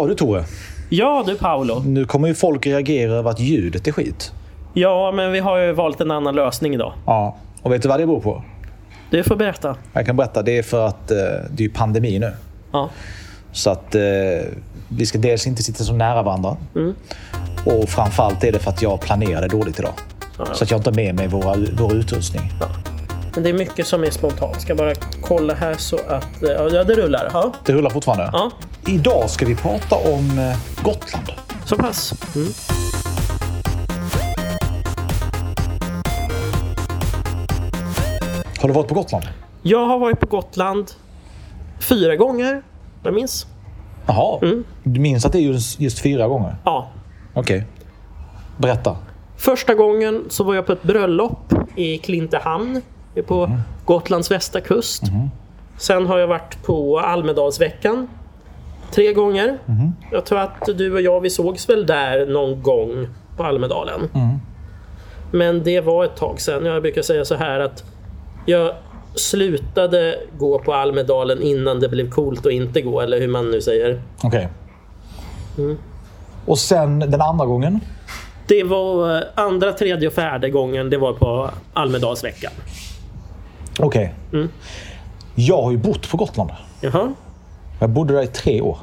Ja du Tore, Ja du Paolo. nu kommer ju folk reagera över att ljudet är skit. Ja, men vi har ju valt en annan lösning idag. Ja. Och vet du vad det beror på? Du får berätta. Jag kan berätta. Det är för att eh, det är pandemi nu. Ja. Så att eh, vi ska dels inte sitta så nära varandra. Och framförallt är det för att jag planerade dåligt idag. Så att jag inte har med mig våra, vår utrustning. Men det är mycket som är spontant. Ska bara kolla här så att... eh, Ja, det rullar. Ja, Det rullar fortfarande. ja. Idag ska vi prata om eh, Gotland. så pass. Mm. Har du varit på Gotland? Jag har varit på Gotland fyra gånger. Jag minns. Jaha. Du minns att det är just, just fyra gånger? Ja. Okej. Berätta. Första gången så var jag på ett bröllop i Klintehamn på Gotlands västra kust. Sen har jag varit på Almedalsveckan tre gånger. Jag tror att du och jag vi sågs väl där någon gång på Almedalen. Men det var ett tag sedan. Jag brukar säga så här att jag slutade gå på Almedalen innan det blev coolt att inte gå, eller hur man nu säger. Okej. Och sen den andra gången? Det var eh, andra, tredje och fjärde gången det var på Almedalsveckan. Okej. Jag har ju bott på Gotland. Jaha, Jag bodde där i tre år.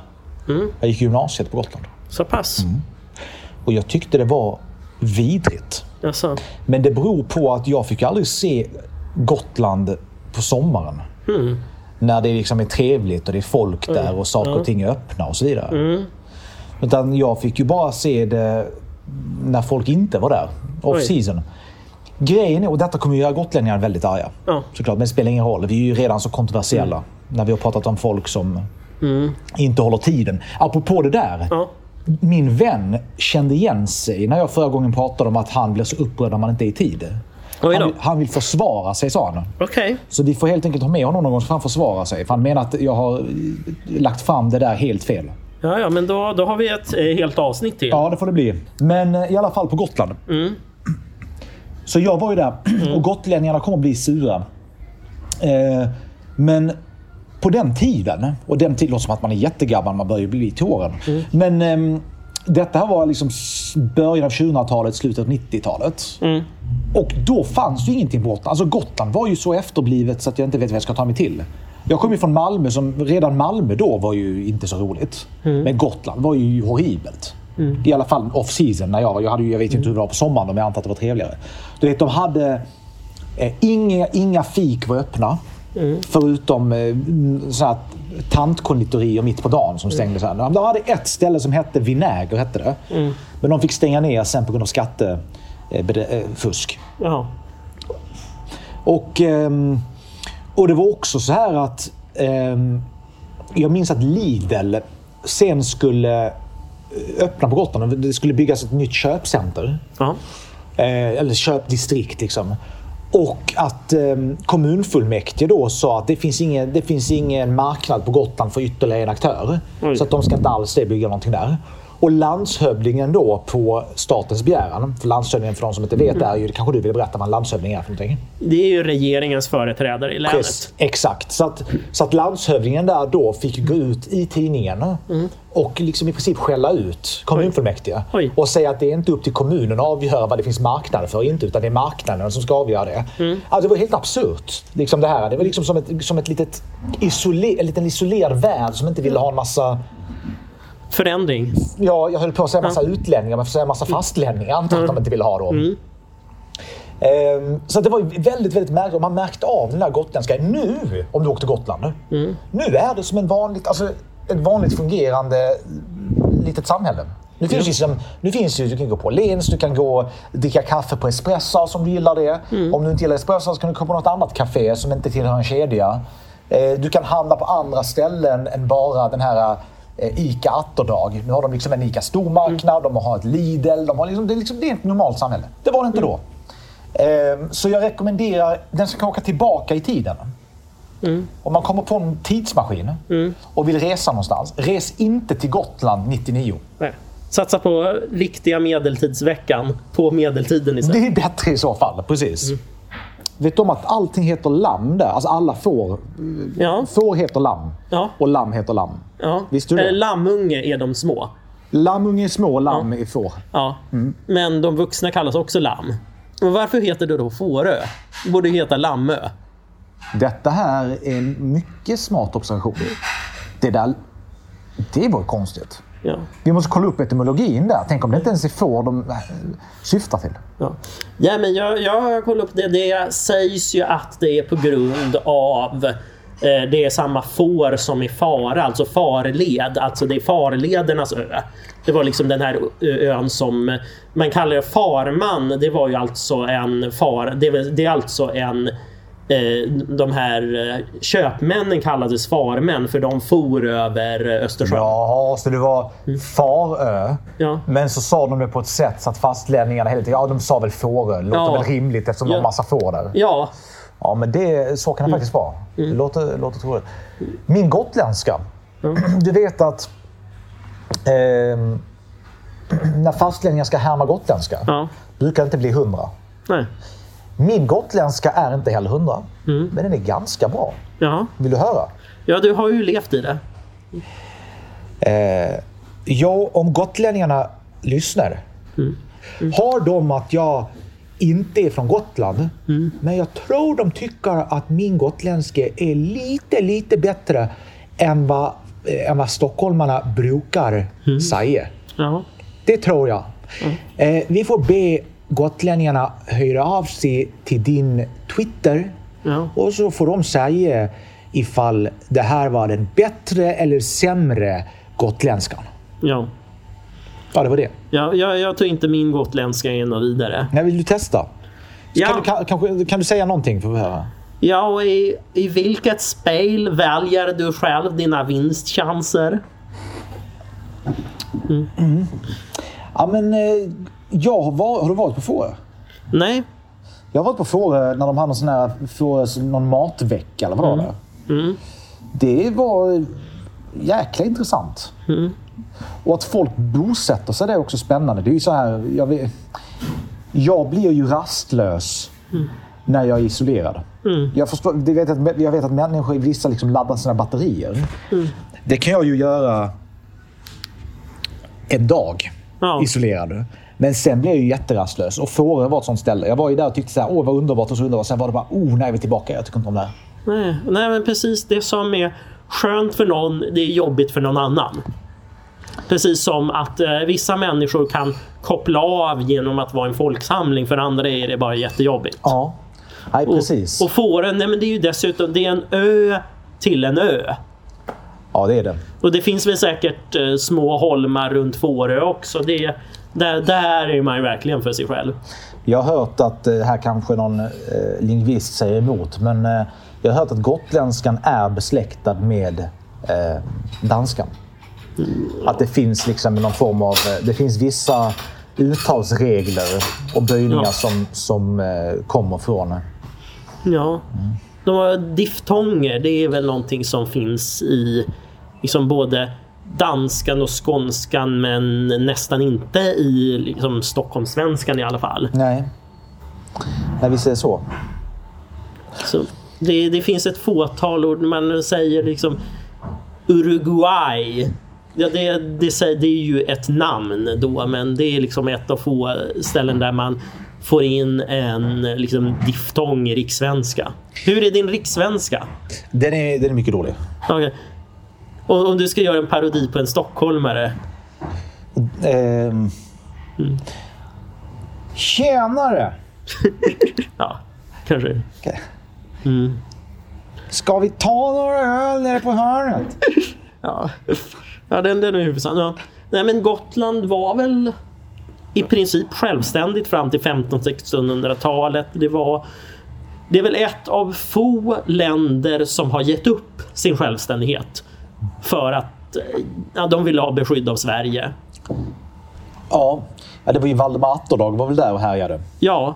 Jag gick gymnasiet på Gotland. så pass. Och jag tyckte det var vidrigt. Jaså. Men det beror på att jag fick aldrig se Gotland på sommaren. När det liksom är trevligt och det är folk där och saker och ting är öppna och så vidare. Utan jag fick ju bara se det när folk inte var där. Off Oj. season. Grejen är, och detta kommer ju göra gotlänningar väldigt arga. Ja. Såklart, men det spelar ingen roll. Vi är ju redan så kontroversiella. När vi har pratat om folk som inte håller tiden. Apropå det där. Ja. Min vän kände igen sig när jag förra gången pratade om att han blir så upprörd när man inte är i tid. Han vill, han vill försvara sig, sa han. Okej. Så vi får helt enkelt ha med honom någon gång så får han försvara sig. För han menar att jag har eh, lagt fram det där helt fel. Ja, ja, men då, då har vi ett eh, helt avsnitt till. Ja, det får det bli. Men eh, i alla fall på Gotland. Så jag var ju där och gotlänningarna kommer bli sura. Eh, men på den tiden, och den tiden låter som att man är jättegammal, man börjar ju bli till åren. Men ehm, detta var liksom början av 2000-talet, slutet av 90-talet. Och då fanns ju ingenting på Gotland. Alltså Gotland var ju så efterblivet så att jag inte vet vad jag ska ta mig till. Jag kommer ju från Malmö, som redan Malmö då var ju inte så roligt. Men Gotland var ju horribelt. I alla fall off season. När jag, var- jag, hade ju, jag vet inte hur det var på sommaren, men jag antar att det var trevligare. Du vet, de hade eh, inga, inga fik var öppna. Förutom eh, så här tantkonditorier mitt på dagen som stängde. Så här. De hade ett ställe som hette Vinäger. Hette det. Men de fick stänga ner sen på grund av skattefusk. Ja. Och, ehm, och det var också så här att ehm, jag minns att Lidl sen skulle eh, öppna på Gotland. Det skulle byggas ett nytt köpcenter. Ja. Eh, eller köpdistrikt liksom. Och att eh, kommunfullmäktige då sa att det finns, ingen, det finns ingen marknad på Gotland för ytterligare en aktör. Oj. Så att de ska inte alls bygga någonting där. Och landshövdingen då på statens begäran, för landshövdingen för de som inte vet är ju, kanske du vill berätta vad en landshövding är för någonting? Det är ju regeringens företrädare i länet. Precis, exakt. Så att, så att landshövdingen där då fick gå ut i tidningen och liksom i princip skälla ut kommunfullmäktige. Oj. Och säga att det är inte upp till kommunen att avgöra vad det finns marknad för inte, utan det är marknaden som ska avgöra det. Alltså, det var helt absurt. Liksom det, här. det var liksom som, ett, som ett litet isole, en liten isolerad värld som inte ville ha en massa Förändring. Ja, jag höll på att säga massa utlänningar, men jag får säga massa fastlänningar antar jag att de inte ville ha då. Ehm, så att det var väldigt, väldigt märkligt. Man märkte av den där gotländska. Nu, om du åkte Gotland, nu är det som en vanligt, alltså, ett vanligt fungerande litet samhälle. Nu finns, ju liksom, nu finns ju, du kan gå på Lens, du kan gå och dricka kaffe på Espresso om du gillar det. Om du inte gillar Espresso så kan du gå på något annat café som inte tillhör en kedja. Eh, Du kan handla på andra ställen än bara den här ICA Atterdag. Nu har de liksom en ICA stormarknad, de har ett Lidl. De har liksom, det, är liksom, det är ett normalt samhälle. Det var det inte då. Eh, Så jag rekommenderar den som kan åka tillbaka i tiden. Om man kommer på en tidsmaskin och vill resa någonstans, res inte till Gotland 99. Nej. Satsa på riktiga medeltidsveckan på medeltiden istället. Det är bättre i så fall, precis. Vet du om att allting heter lamm där? Alltså alla får. Ja. Får heter lamm. Ja. Och lamm heter lamm. ja. Visste du det? Eh, Lammunge är de små. Lammunge är små, lamm är får. Ja. Mm. Men de vuxna kallas också lamm. Och varför heter det då Fårö? Det borde heta Lammö. Detta här är en mycket smart observation. Det där... Det var konstigt. Ja. Vi måste kolla upp etymologin där. Tänk om det inte ens är får de äh, syftar till. Ja. ja, men jag, jag har kollat upp det. Det sägs ju att det är på grund av eh, det är samma får som i fara, alltså farled. Alltså det är farledernas ö. Det var liksom den här ön som man kallar Farman. Det var ju alltså en far. Det är, alltså en de här eh, köpmännen kallades farmän för de for över eh, Östersjön. Jaha, så det var Farö. Ja. Men så sa de det på ett sätt så att fastlänningarna hela tiden... Ja, de sa väl Fårö. Låter Ja. väl rimligt eftersom de Ja. har massa får där. Ja, Ja, men det, så kan det faktiskt vara. Det låter, låter troligt. Min gotländska. Du vet att ehm, när fastlänningar ska härma gotländska ja. brukar det inte bli hundra. Nej. Min gotländska är inte heller hundra, men den är ganska bra. Ja. Vill du höra? ja, du har ju levt i det. Eh, ja, om gotlänningarna lyssnar. Har de att jag inte är från Gotland, men jag tror de tycker att min gotländska är lite, lite bättre än vad, eh, än vad stockholmarna brukar säga. Ja. Det tror jag. Eh, vi får be gotlänningarna höra av sig till din Twitter Ja. och så får de säga ifall det här var den bättre eller sämre gotländskan. Ja. Ja, det var det. Ja, jag, jag tror inte min gotländska är något vidare. När vill du testa? Ja. Kan, du, kan, kanske, kan du säga någonting för att höra? Ja, och i, i vilket spel väljer du själv dina vinstchanser? Ja, men eh, jag har, varit, har du varit på Fårö? Nej. Jag har varit på Fårö när de hade någon sån här Fårö, någon matvecka eller vad var det? Det var jäkla intressant. Och att folk bosätter sig det är också spännande. Det är ju så här, jag, vet, jag blir ju rastlös när jag är isolerad. Jag, förstår, det vet att, jag vet att människor, vissa liksom laddar sina batterier. Det kan jag ju göra en dag Ja. isolerad. Men sen blev jag ju jätterastlös. Och Fårö var ett sånt ställe. Jag var ju där och tyckte så här, åh vad underbart och så underbart. Sen var det bara, oh nej vi är tillbaka. Jag tycker inte om det här. Nej, nej, men precis det som är skönt för någon, det är jobbigt för någon annan. Precis som att eh, vissa människor kan koppla av genom att vara en folksamling. För andra är det bara jättejobbigt. Ja, nej precis. Och, och Fårö, nej men det är ju dessutom det är en ö till en ö. ja, det är det. Och det finns väl säkert eh, små holmar runt Fårö också. Det, där, där är man ju verkligen för sig själv. Jag har hört att, eh, här kanske någon eh, lingvist säger emot, men eh, jag har hört att gotländskan är besläktad med eh, danskan. Att det finns liksom någon form av, eh, det finns vissa uttalsregler och böjningar Ja. som, som eh, kommer från. Ja. De har diftonger, det är väl någonting som finns i liksom både danskan och skånskan men nästan inte i liksom Stockholmssvenskan i alla fall. Nej. Nej, vi säger så. Så det, det finns ett fåtal ord man säger liksom Uruguay. Ja, det, det, säger- det är ju ett namn då men det är liksom ett av få ställen där man får in en liksom, diftong i rikssvenska. Hur är din rikssvenska? Den är, den är mycket dålig. Okej. Och om du ska göra en parodi på en stockholmare. Ehm. Tjenare! Ja, kanske. Okej. Mm. Ska vi ta några öl nere på hörnet? Ja, ja den, den är huvudsan. Ja. Nej, men Gotland var väl i princip självständigt fram till 1500-1600-talet. Det var det är väl ett av få länder som har gett upp sin självständighet för att eh, ja, de ville ha beskydd av Sverige. Ja. ja, det var ju Valdemar Atterdag var väl där och härjade. Ja,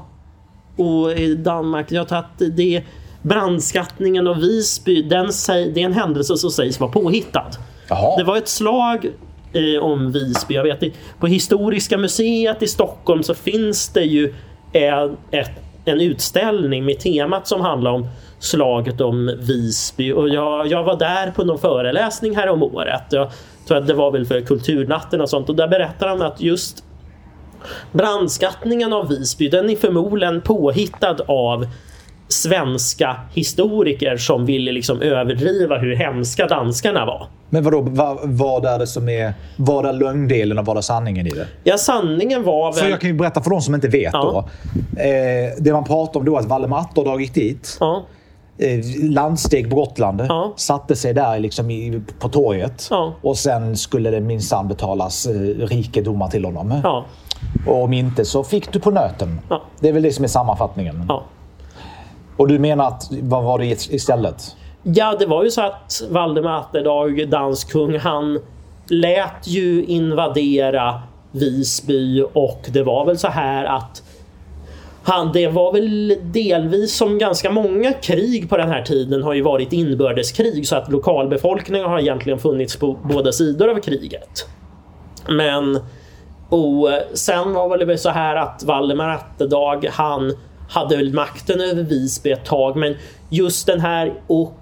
och i Danmark, jag tror att det brandskattningen av Visby, den, det är en händelse som sägs vara påhittad. Jaha. Det var ett slag eh, om Visby. Jag vet. På Historiska museet i Stockholm så finns det ju en, ett, en utställning med temat som handlar om slaget om Visby. Och jag, jag var där på någon föreläsning här om året. Jag tror att det var väl för Kulturnatten och sånt. Och där berättar han att just brandskattningen av Visby den är förmodligen påhittad av svenska historiker som ville liksom överdriva hur hemska danskarna var. Men vadå, vad, vad är det som är... Vad är lögndelen och vad är sanningen i det? Ja, sanningen var väl... För jag kan ju berätta för de som inte vet Ja. då. Eh, det man pratar om då är att Valdemar Atterdag gick dit. Ja, landsteg på Gotland. Ja. Satte sig där liksom i, på torget. Ja. Och sen skulle det minsann betalas eh, rikedomar till honom. ja, Och om inte så fick du på nöten. Det är väl det som är sammanfattningen. Och du menar att, vad var det istället? Ja, det var ju så att Valdemar Atterdag, dansk kung, han lät ju invadera Visby och det var väl så här att han, det var väl delvis som ganska många krig på den här tiden har ju varit inbördeskrig så att lokalbefolkningen har egentligen funnits på båda sidor av kriget. Men och sen var det väl så här att Valdemar Atterdag han hade väl makten över Visby ett tag men just den här och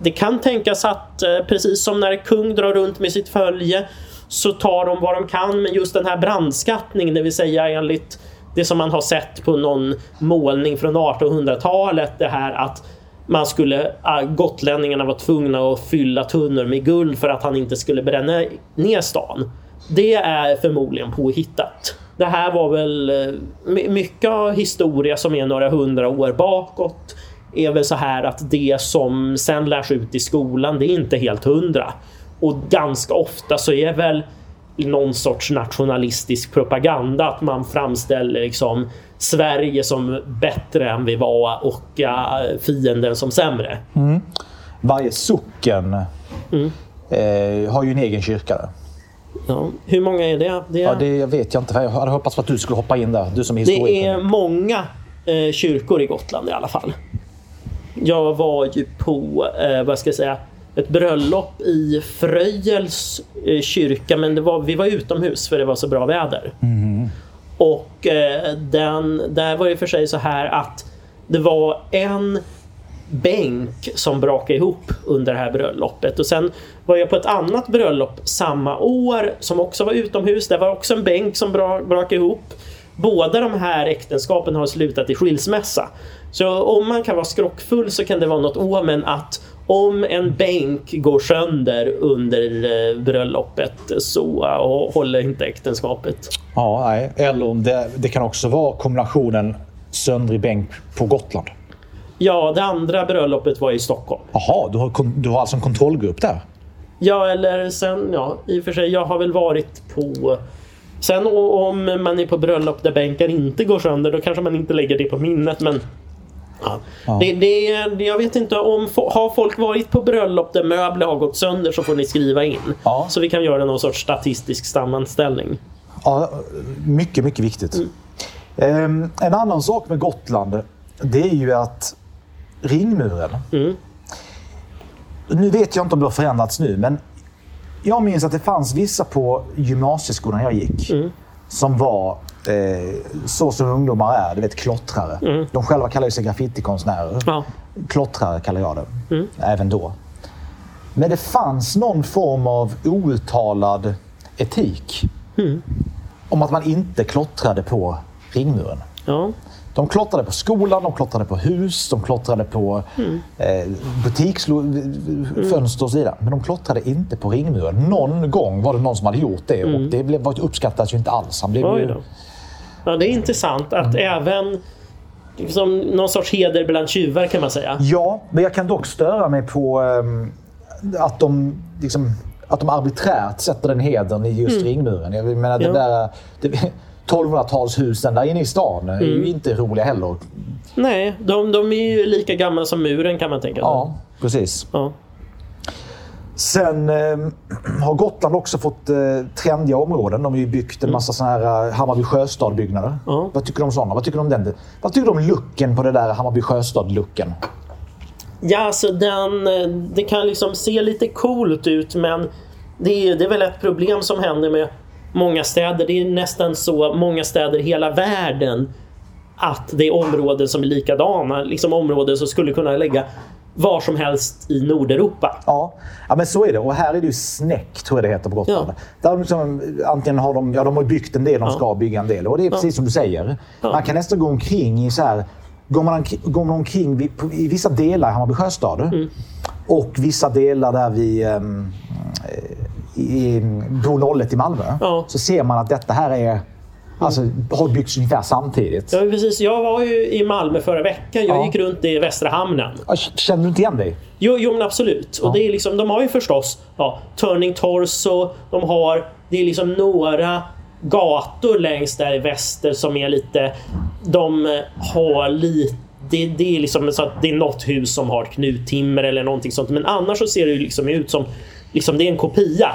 det kan tänkas att eh, precis som när kung drar runt med sitt följe så tar de vad de kan men just den här brandskattningen, det vill säga enligt det som man har sett på någon målning från 1800-talet, det här att man skulle, ah, gotlänningarna var tvungna att fylla tunnor med guld för att han inte skulle bränna ner stan. Det är förmodligen påhittat. Det här var väl eh, mycket av historia som är några hundra år bakåt är väl så här att det som sen lärs ut i skolan, det är inte helt hundra. Och ganska ofta så är väl någon sorts nationalistisk propaganda att man framställer liksom Sverige som bättre än vi var och äh, fienden som sämre. Varje socken Mm. eh, har ju en egen kyrka. Ja. Hur många är det? Det, Ja, det vet jag inte. Jag hade hoppats på att du skulle hoppa in där. Du som är det är många eh, kyrkor i Gotland i alla fall. Jag var ju på, eh, vad ska jag säga, ett bröllop i Fröjels eh, kyrka men det var, vi var utomhus för det var så bra väder. Och eh, den, där var det för sig så här att det var en bänk som brakade ihop under det här bröllopet. Och sen var jag på ett annat bröllop samma år som också var utomhus. Det var också en bänk som bra, brakade ihop. Båda de här äktenskapen har slutat i skilsmässa. Så om man kan vara skrockfull så kan det vara något omen att om en bänk går sönder under eh, bröllopet så eh, håller inte äktenskapet. Ja, nej. Eller om det, det kan också vara kombinationen söndrig bänk på Gotland. Ja, det andra bröllopet var i Stockholm. Jaha, du har, du har alltså en kontrollgrupp där? Ja, eller sen, ja, i och för sig, jag har väl varit på... Sen om man är på bröllop där bänkar inte går sönder, då kanske man inte lägger det på minnet, men... Ja. Ja. Det, det, jag vet inte om... Har folk varit på bröllop där möbler har gått sönder så får ni skriva in. Ja. Så vi kan göra någon sorts statistisk sammanställning. Ja, mycket, mycket viktigt. Ehm, en annan sak med Gotland, det är ju att ringmuren. Mm. Nu vet jag inte om det har förändrats nu, men jag minns att det fanns vissa på gymnasieskolan jag gick Mm. som var eh, så som ungdomar är, du vet klottrare. De själva kallar sig graffitikonstnärer. Mm. Ja. Klottrare kallar jag det. Mm. Även då. Men det fanns någon form av outtalad etik. Mm. Om att man inte klottrade på ringmuren. Ja. De klottrade på skolan, de klottrade på hus, de klottrade på Mm. eh, butiksfönster och så vidare. Men de klottrade inte på ringmuren. Någon gång var det någon som hade gjort det och det blev, uppskattades ju inte alls. Han blev Mm. Ju. Ja, det är intressant att även... Som någon sorts heder bland tjuvar kan man säga. Ja, men jag kan dock störa mig på ehm, att de liksom, att de arbiträrt sätter den hedern i just ringmuren. Jag menar, det Mm. Ja. där, det, 1200-talshusen där inne i stan är Mm. ju inte roliga heller. Nej, de, de är ju lika gamla som muren kan man tänka sig. Ja, precis. Ja. Sen eh, har Gotland också fått eh, trendiga områden. De har ju byggt en massa såna här eh, Hammarby sjöstad-byggnader. Mm. Ja. Vad tycker du om sådana? Vad tycker du om den? Vad tycker du om looken på det där Hammarby sjöstad-looken? Ja, alltså den, eh, det kan liksom se lite coolt ut men det är, det är väl ett problem som händer med många städer. Det är nästan så många städer i hela världen att det är områden som är likadana. Liksom områden som skulle kunna lägga var som helst i Nordeuropa. Ja. ja, men så är det. Och här är det ju Snäck, tror jag det heter på Gotland. Ja. Där liksom, antingen har de, ja, de har byggt en del, de Ja. ska bygga en del. Och det är precis som du säger. Man kan nästan gå omkring i så här... Går man, går man omkring vid, på- i vissa delar i Hammarby sjöstad Mm. och vissa delar där vi um, i Bro 01 i Malmö Ja. så ser man att detta här är, alltså, har byggts ungefär samtidigt. Ja, precis. Jag var ju i Malmö förra veckan. Jag Ja. gick runt i Västra Hamnen. Ja, Känner du inte igen dig? Jo, jo men absolut. Och det är liksom, de har ju förstås ja, Turning Torso. De har, det är liksom några gator längst där i väster som är lite... De har lite... Det, det är liksom så att det är något hus som har knuttimmer eller någonting sånt. Men annars så ser det ju liksom ut som... Liksom det är en kopia.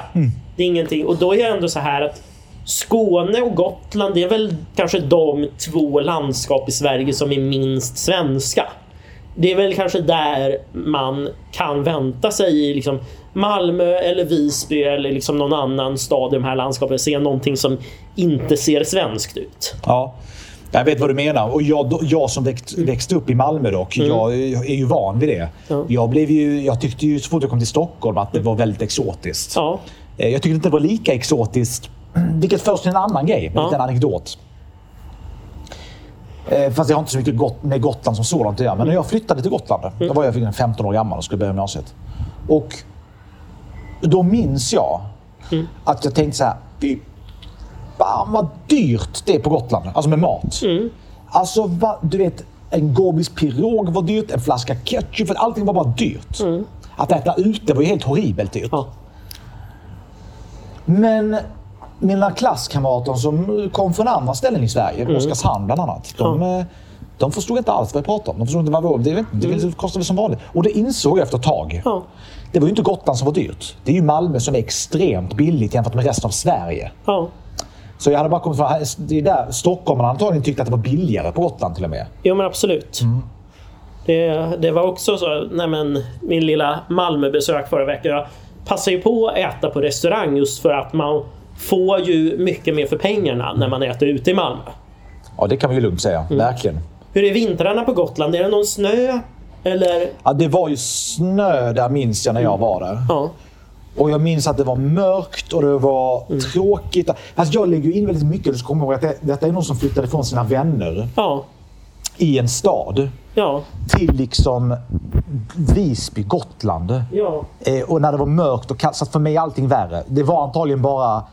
Det är ingenting. Och då är det ändå så här att Skåne och Gotland, det är väl kanske de två landskap i Sverige som är minst svenska. Det är väl kanske där man kan vänta sig i liksom Malmö eller Visby eller liksom någon annan stad i de här landskapen se någonting som inte ser svenskt ut. Ja. Jag vet vad du menar. Och jag, jag som växt, växte upp i Malmö dock, jag är ju van vid det. Mm. Ja. Jag, blev ju, jag tyckte ju så fort jag kom till Stockholm att det var väldigt exotiskt. Ja, Eh, Jag tyckte inte det var lika exotiskt, vilket först är en annan grej, Ja. en liten anekdot. Eh, Fast jag har inte så mycket gott med Gotland som sådant att göra. Men när jag flyttade till Gotland, då var jag 15 år gammal och skulle börja gymnasiet. Och då minns jag att jag tänkte så här, fan vad dyrt det är på Gotland. Alltså med mat. Alltså, va, du vet, en Gorbis pirog var dyrt, en flaska ketchup, allting var bara dyrt. Att äta ute var ju helt horribelt dyrt. ja, Men mina klasskamrater som kom från andra ställen i Sverige, Oskarshamn bland annat, de, eh, de förstod inte alls vad jag pratade om. De förstod inte vad det. Det, det, det kostade som vanligt. Och det insåg jag efter ett tag. Ja. Det var ju inte Gotland som var dyrt. Det är ju Malmö som är extremt billigt jämfört med resten av Sverige. ja. Så jag hade bara kommit från... Det är där stockholmarna antagligen tyckte att det var billigare på Gotland till och med. Jo men absolut. Det, det var också så, nej men, min lilla Malmöbesök förra veckan. Jag passade ju på att äta på restaurang just för att man får ju mycket mer för pengarna när man äter ute i Malmö. Ja, det kan vi ju lugnt säga. Verkligen. Hur är vintrarna på Gotland? Är det någon snö? Eller? Ja, det var ju snö där minns jag när jag var där. Ja. Och jag minns att det var mörkt och det var Mm. tråkigt. Fast jag lägger in väldigt mycket. Du ska komma ihåg att det, detta är någon som flyttade från sina vänner Ja. i en stad Ja. till liksom Visby, Gotland. Ja. Eh, och när det var mörkt och kallt, så för mig är allting värre. Det var antagligen bara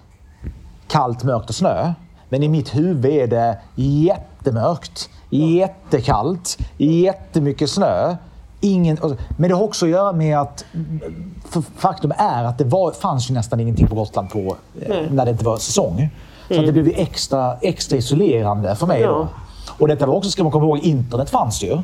kallt, mörkt och snö. Men i mitt huvud är det jättemörkt, jättekallt, jättemycket snö. Ingen, och- men det har också att göra med att faktum är att det var, fanns ju nästan ingenting på Gotland på, eh, Nej. när det inte var säsong. Så att det blev ju extra, extra isolerande för mig. Ja. Då. Och detta var också, ska man komma ihåg, internet fanns ju.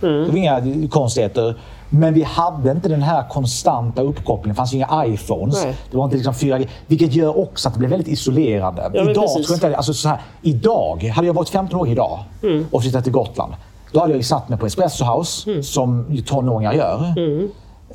Det var inga konstigheter. Men vi hade inte den här konstanta uppkopplingen. Det fanns inga iPhones. Nej. Det var inte liksom 4G. Vilket gör också att det blev väldigt isolerande. Ja, idag, precis. tror jag inte, alltså så här, idag, hade jag varit 15 år idag Mm. och flyttat till Gotland. Då hade jag ju satt mig på Espresso House, Mm. som ju tonåringar gör.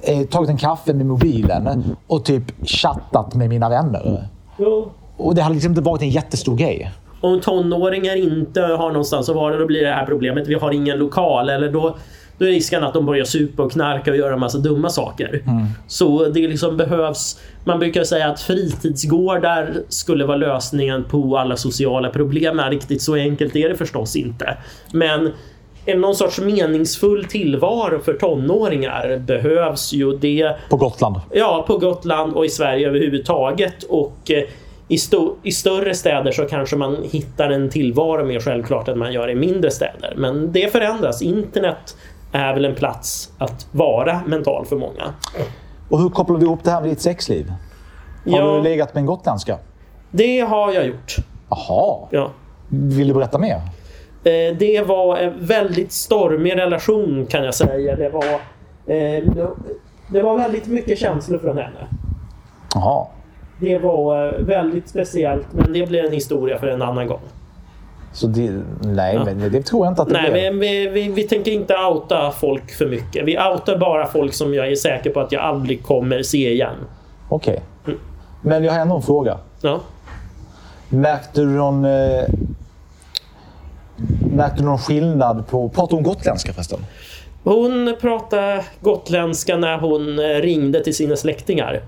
Eh, tagit en kaffe med mobilen och typ chattat med mina vänner. Jo. Och det hade liksom inte varit en jättestor grej. Om tonåringar inte har någonstans att vara, då blir det här problemet. Vi har ingen lokal. Eller då, då är risken att de börjar supa och knarka och göra en massa dumma saker. Så det liksom behövs... Man brukar säga att fritidsgårdar skulle vara lösningen på alla sociala problem. Men riktigt så enkelt är det förstås inte. Men en någon sorts meningsfull tillvaro för tonåringar behövs ju. Det På Gotland. Ja, på Gotland och i Sverige överhuvudtaget. Och eh, i, sto- i större städer så kanske man hittar en tillvaro mer självklart än man gör i mindre städer. Men det förändras. Internet är väl en plats att vara mental för många. Och hur kopplar vi ihop det här med ditt sexliv? Har Ja. du legat med en gotländska? Det har jag gjort. Jaha. Ja. Vill du berätta mer? Eh, Det var en väldigt stormig relation kan jag säga. Det var, eh, det var väldigt mycket känslor från henne. Jaha. Det var eh, väldigt speciellt men det blir en historia för en annan gång. Så det, nej, men det tror jag inte att det Nej, blev. vi, vi, vi, vi tänker inte outa folk för mycket. Vi outar bara folk som jag är säker på att jag aldrig kommer se igen. Okej. Men jag har ändå en fråga. Ja. Märkte du någon... Märkte du någon skillnad på... Pratar hon gotländska förresten? Hon pratade gotländska när hon eh, ringde till sina släktingar.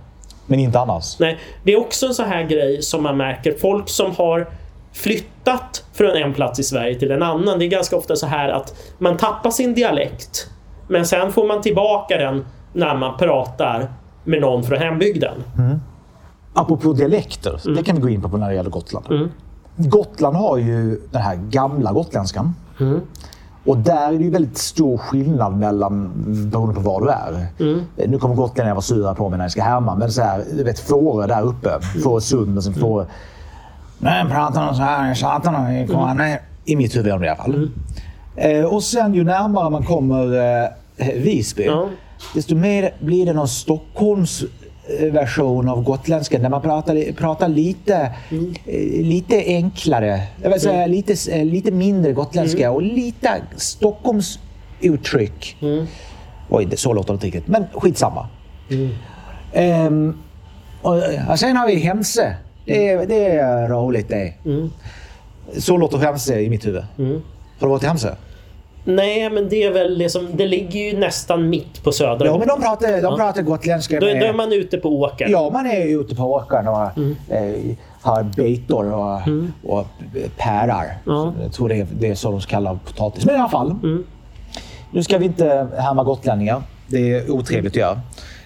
Men inte annars? Nej, det är också en sån här grej som man märker. Folk som har flyttat från en plats i Sverige till en annan. Det är ganska ofta så här att man tappar sin dialekt. Men sen får man tillbaka den när man pratar med någon från hembygden. Apropå dialekter, det kan vi gå in på när det gäller Gotland. Gotland har ju den här gamla gotländskan. Och där är det ju väldigt stor skillnad mellan beroende på var du är. Nu kommer gotlänningar vara sura på mig när jag ska härma, men så här, du vet Fårö där uppe, Fårösund och sen Fårö. Nej, pratar de så här, satan i mm. I mitt huvud i alla fall. Eh, och sen ju närmare man kommer eh, Visby, desto mer blir det någon Stockholms version av gotländska där man pratar, pratar lite, eh, lite enklare, jag vill säga, lite, eh, lite mindre gotländska och lite Stockholms uttryck. Oj, det, så låter det inte riktigt, men skitsamma. Ehm, och, ja, sen har vi Hemse. Det är, det är roligt det. Så låter Hemse i mitt huvud. Har du varit i Hemse? Nej, men det är väl liksom, det ligger ju nästan mitt på södra Ja, men de pratar, de pratar gotländska. Då, då är man ute på åkern. Ja, man är ju ute på åkern och eh, har betor och, och pärar. Ja. Jag tror det är, det är så de kallar potatis. Men i alla fall. Nu ska vi inte härma gotlänningar. Det är otrevligt att göra.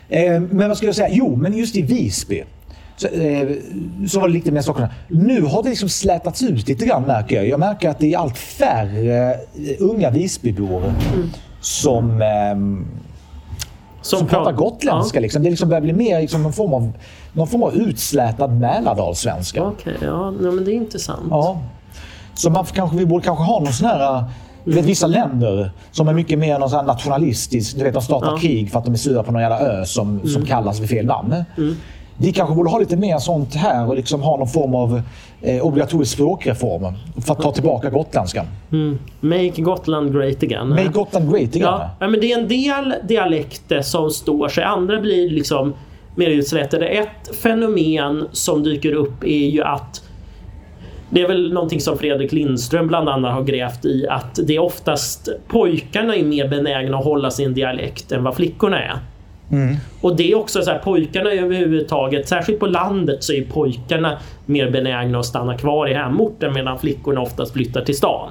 Eh, men vad skulle jag säga? Jo, men just i Visby. Så, eh, så var det lite mer Stockholm. Nu har det liksom slätats ut lite grann märker jag. Jag märker att det är allt färre eh, unga Visbybor som ehm, som pratar gotländska. Ja. Liksom. Det liksom börjar bli mer liksom, någon, form av, någon form av utslätad mälardalssvenska. Okej, ja, ja, men det är intressant. Ja. Så man kanske, vi borde kanske ha någon sån här... Du vet, vissa länder som är mycket mer någon sån nationalistisk. Du vet, de startar Ja. krig för att de är sura på någon jävla ö som, som kallas vid fel namn. Vi kanske borde ha lite mer sånt här och liksom ha någon form av eh, obligatorisk språkreform för att ta tillbaka gotländskan. Make Gotland great again. Make Gotland great again. ja, ja, men det är en del dialekter som står sig. Andra blir liksom mer utslätade. Ett fenomen som dyker upp är ju att det är väl någonting som Fredrik Lindström bland annat har grävt i att det är oftast pojkarna är mer benägna att hålla sin dialekt än vad flickorna är. Och det är också så här, pojkarna överhuvudtaget, särskilt på landet så är pojkarna mer benägna att stanna kvar i hemorten medan flickorna oftast flyttar till stan.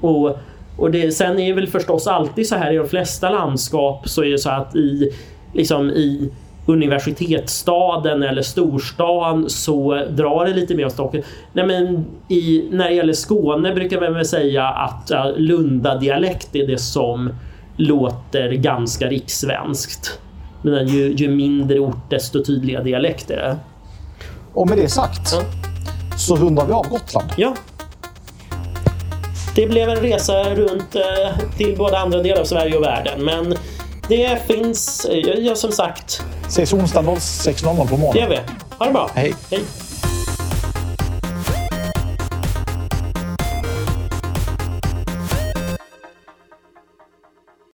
Och, och det, sen är det väl förstås alltid så här i de flesta landskap så är det så att i, liksom i universitetsstaden eller storstan så drar det lite mer åt Stockholm. Nej, men i, när det gäller Skåne brukar man väl säga att uh, Lundadialekt är det som låter ganska rikssvenskt. Men ju, ju mindre ort desto tydligare dialekt är det. Och med det sagt Ja. så rundar vi av Gotland. Ja. Det blev en resa runt eh, till både andra delar av Sverige och världen. Men det finns, eh, ja, som sagt, Ses onsdag 06.00 på morgonen. det gör vi. Ha det bra. Hej. Hej.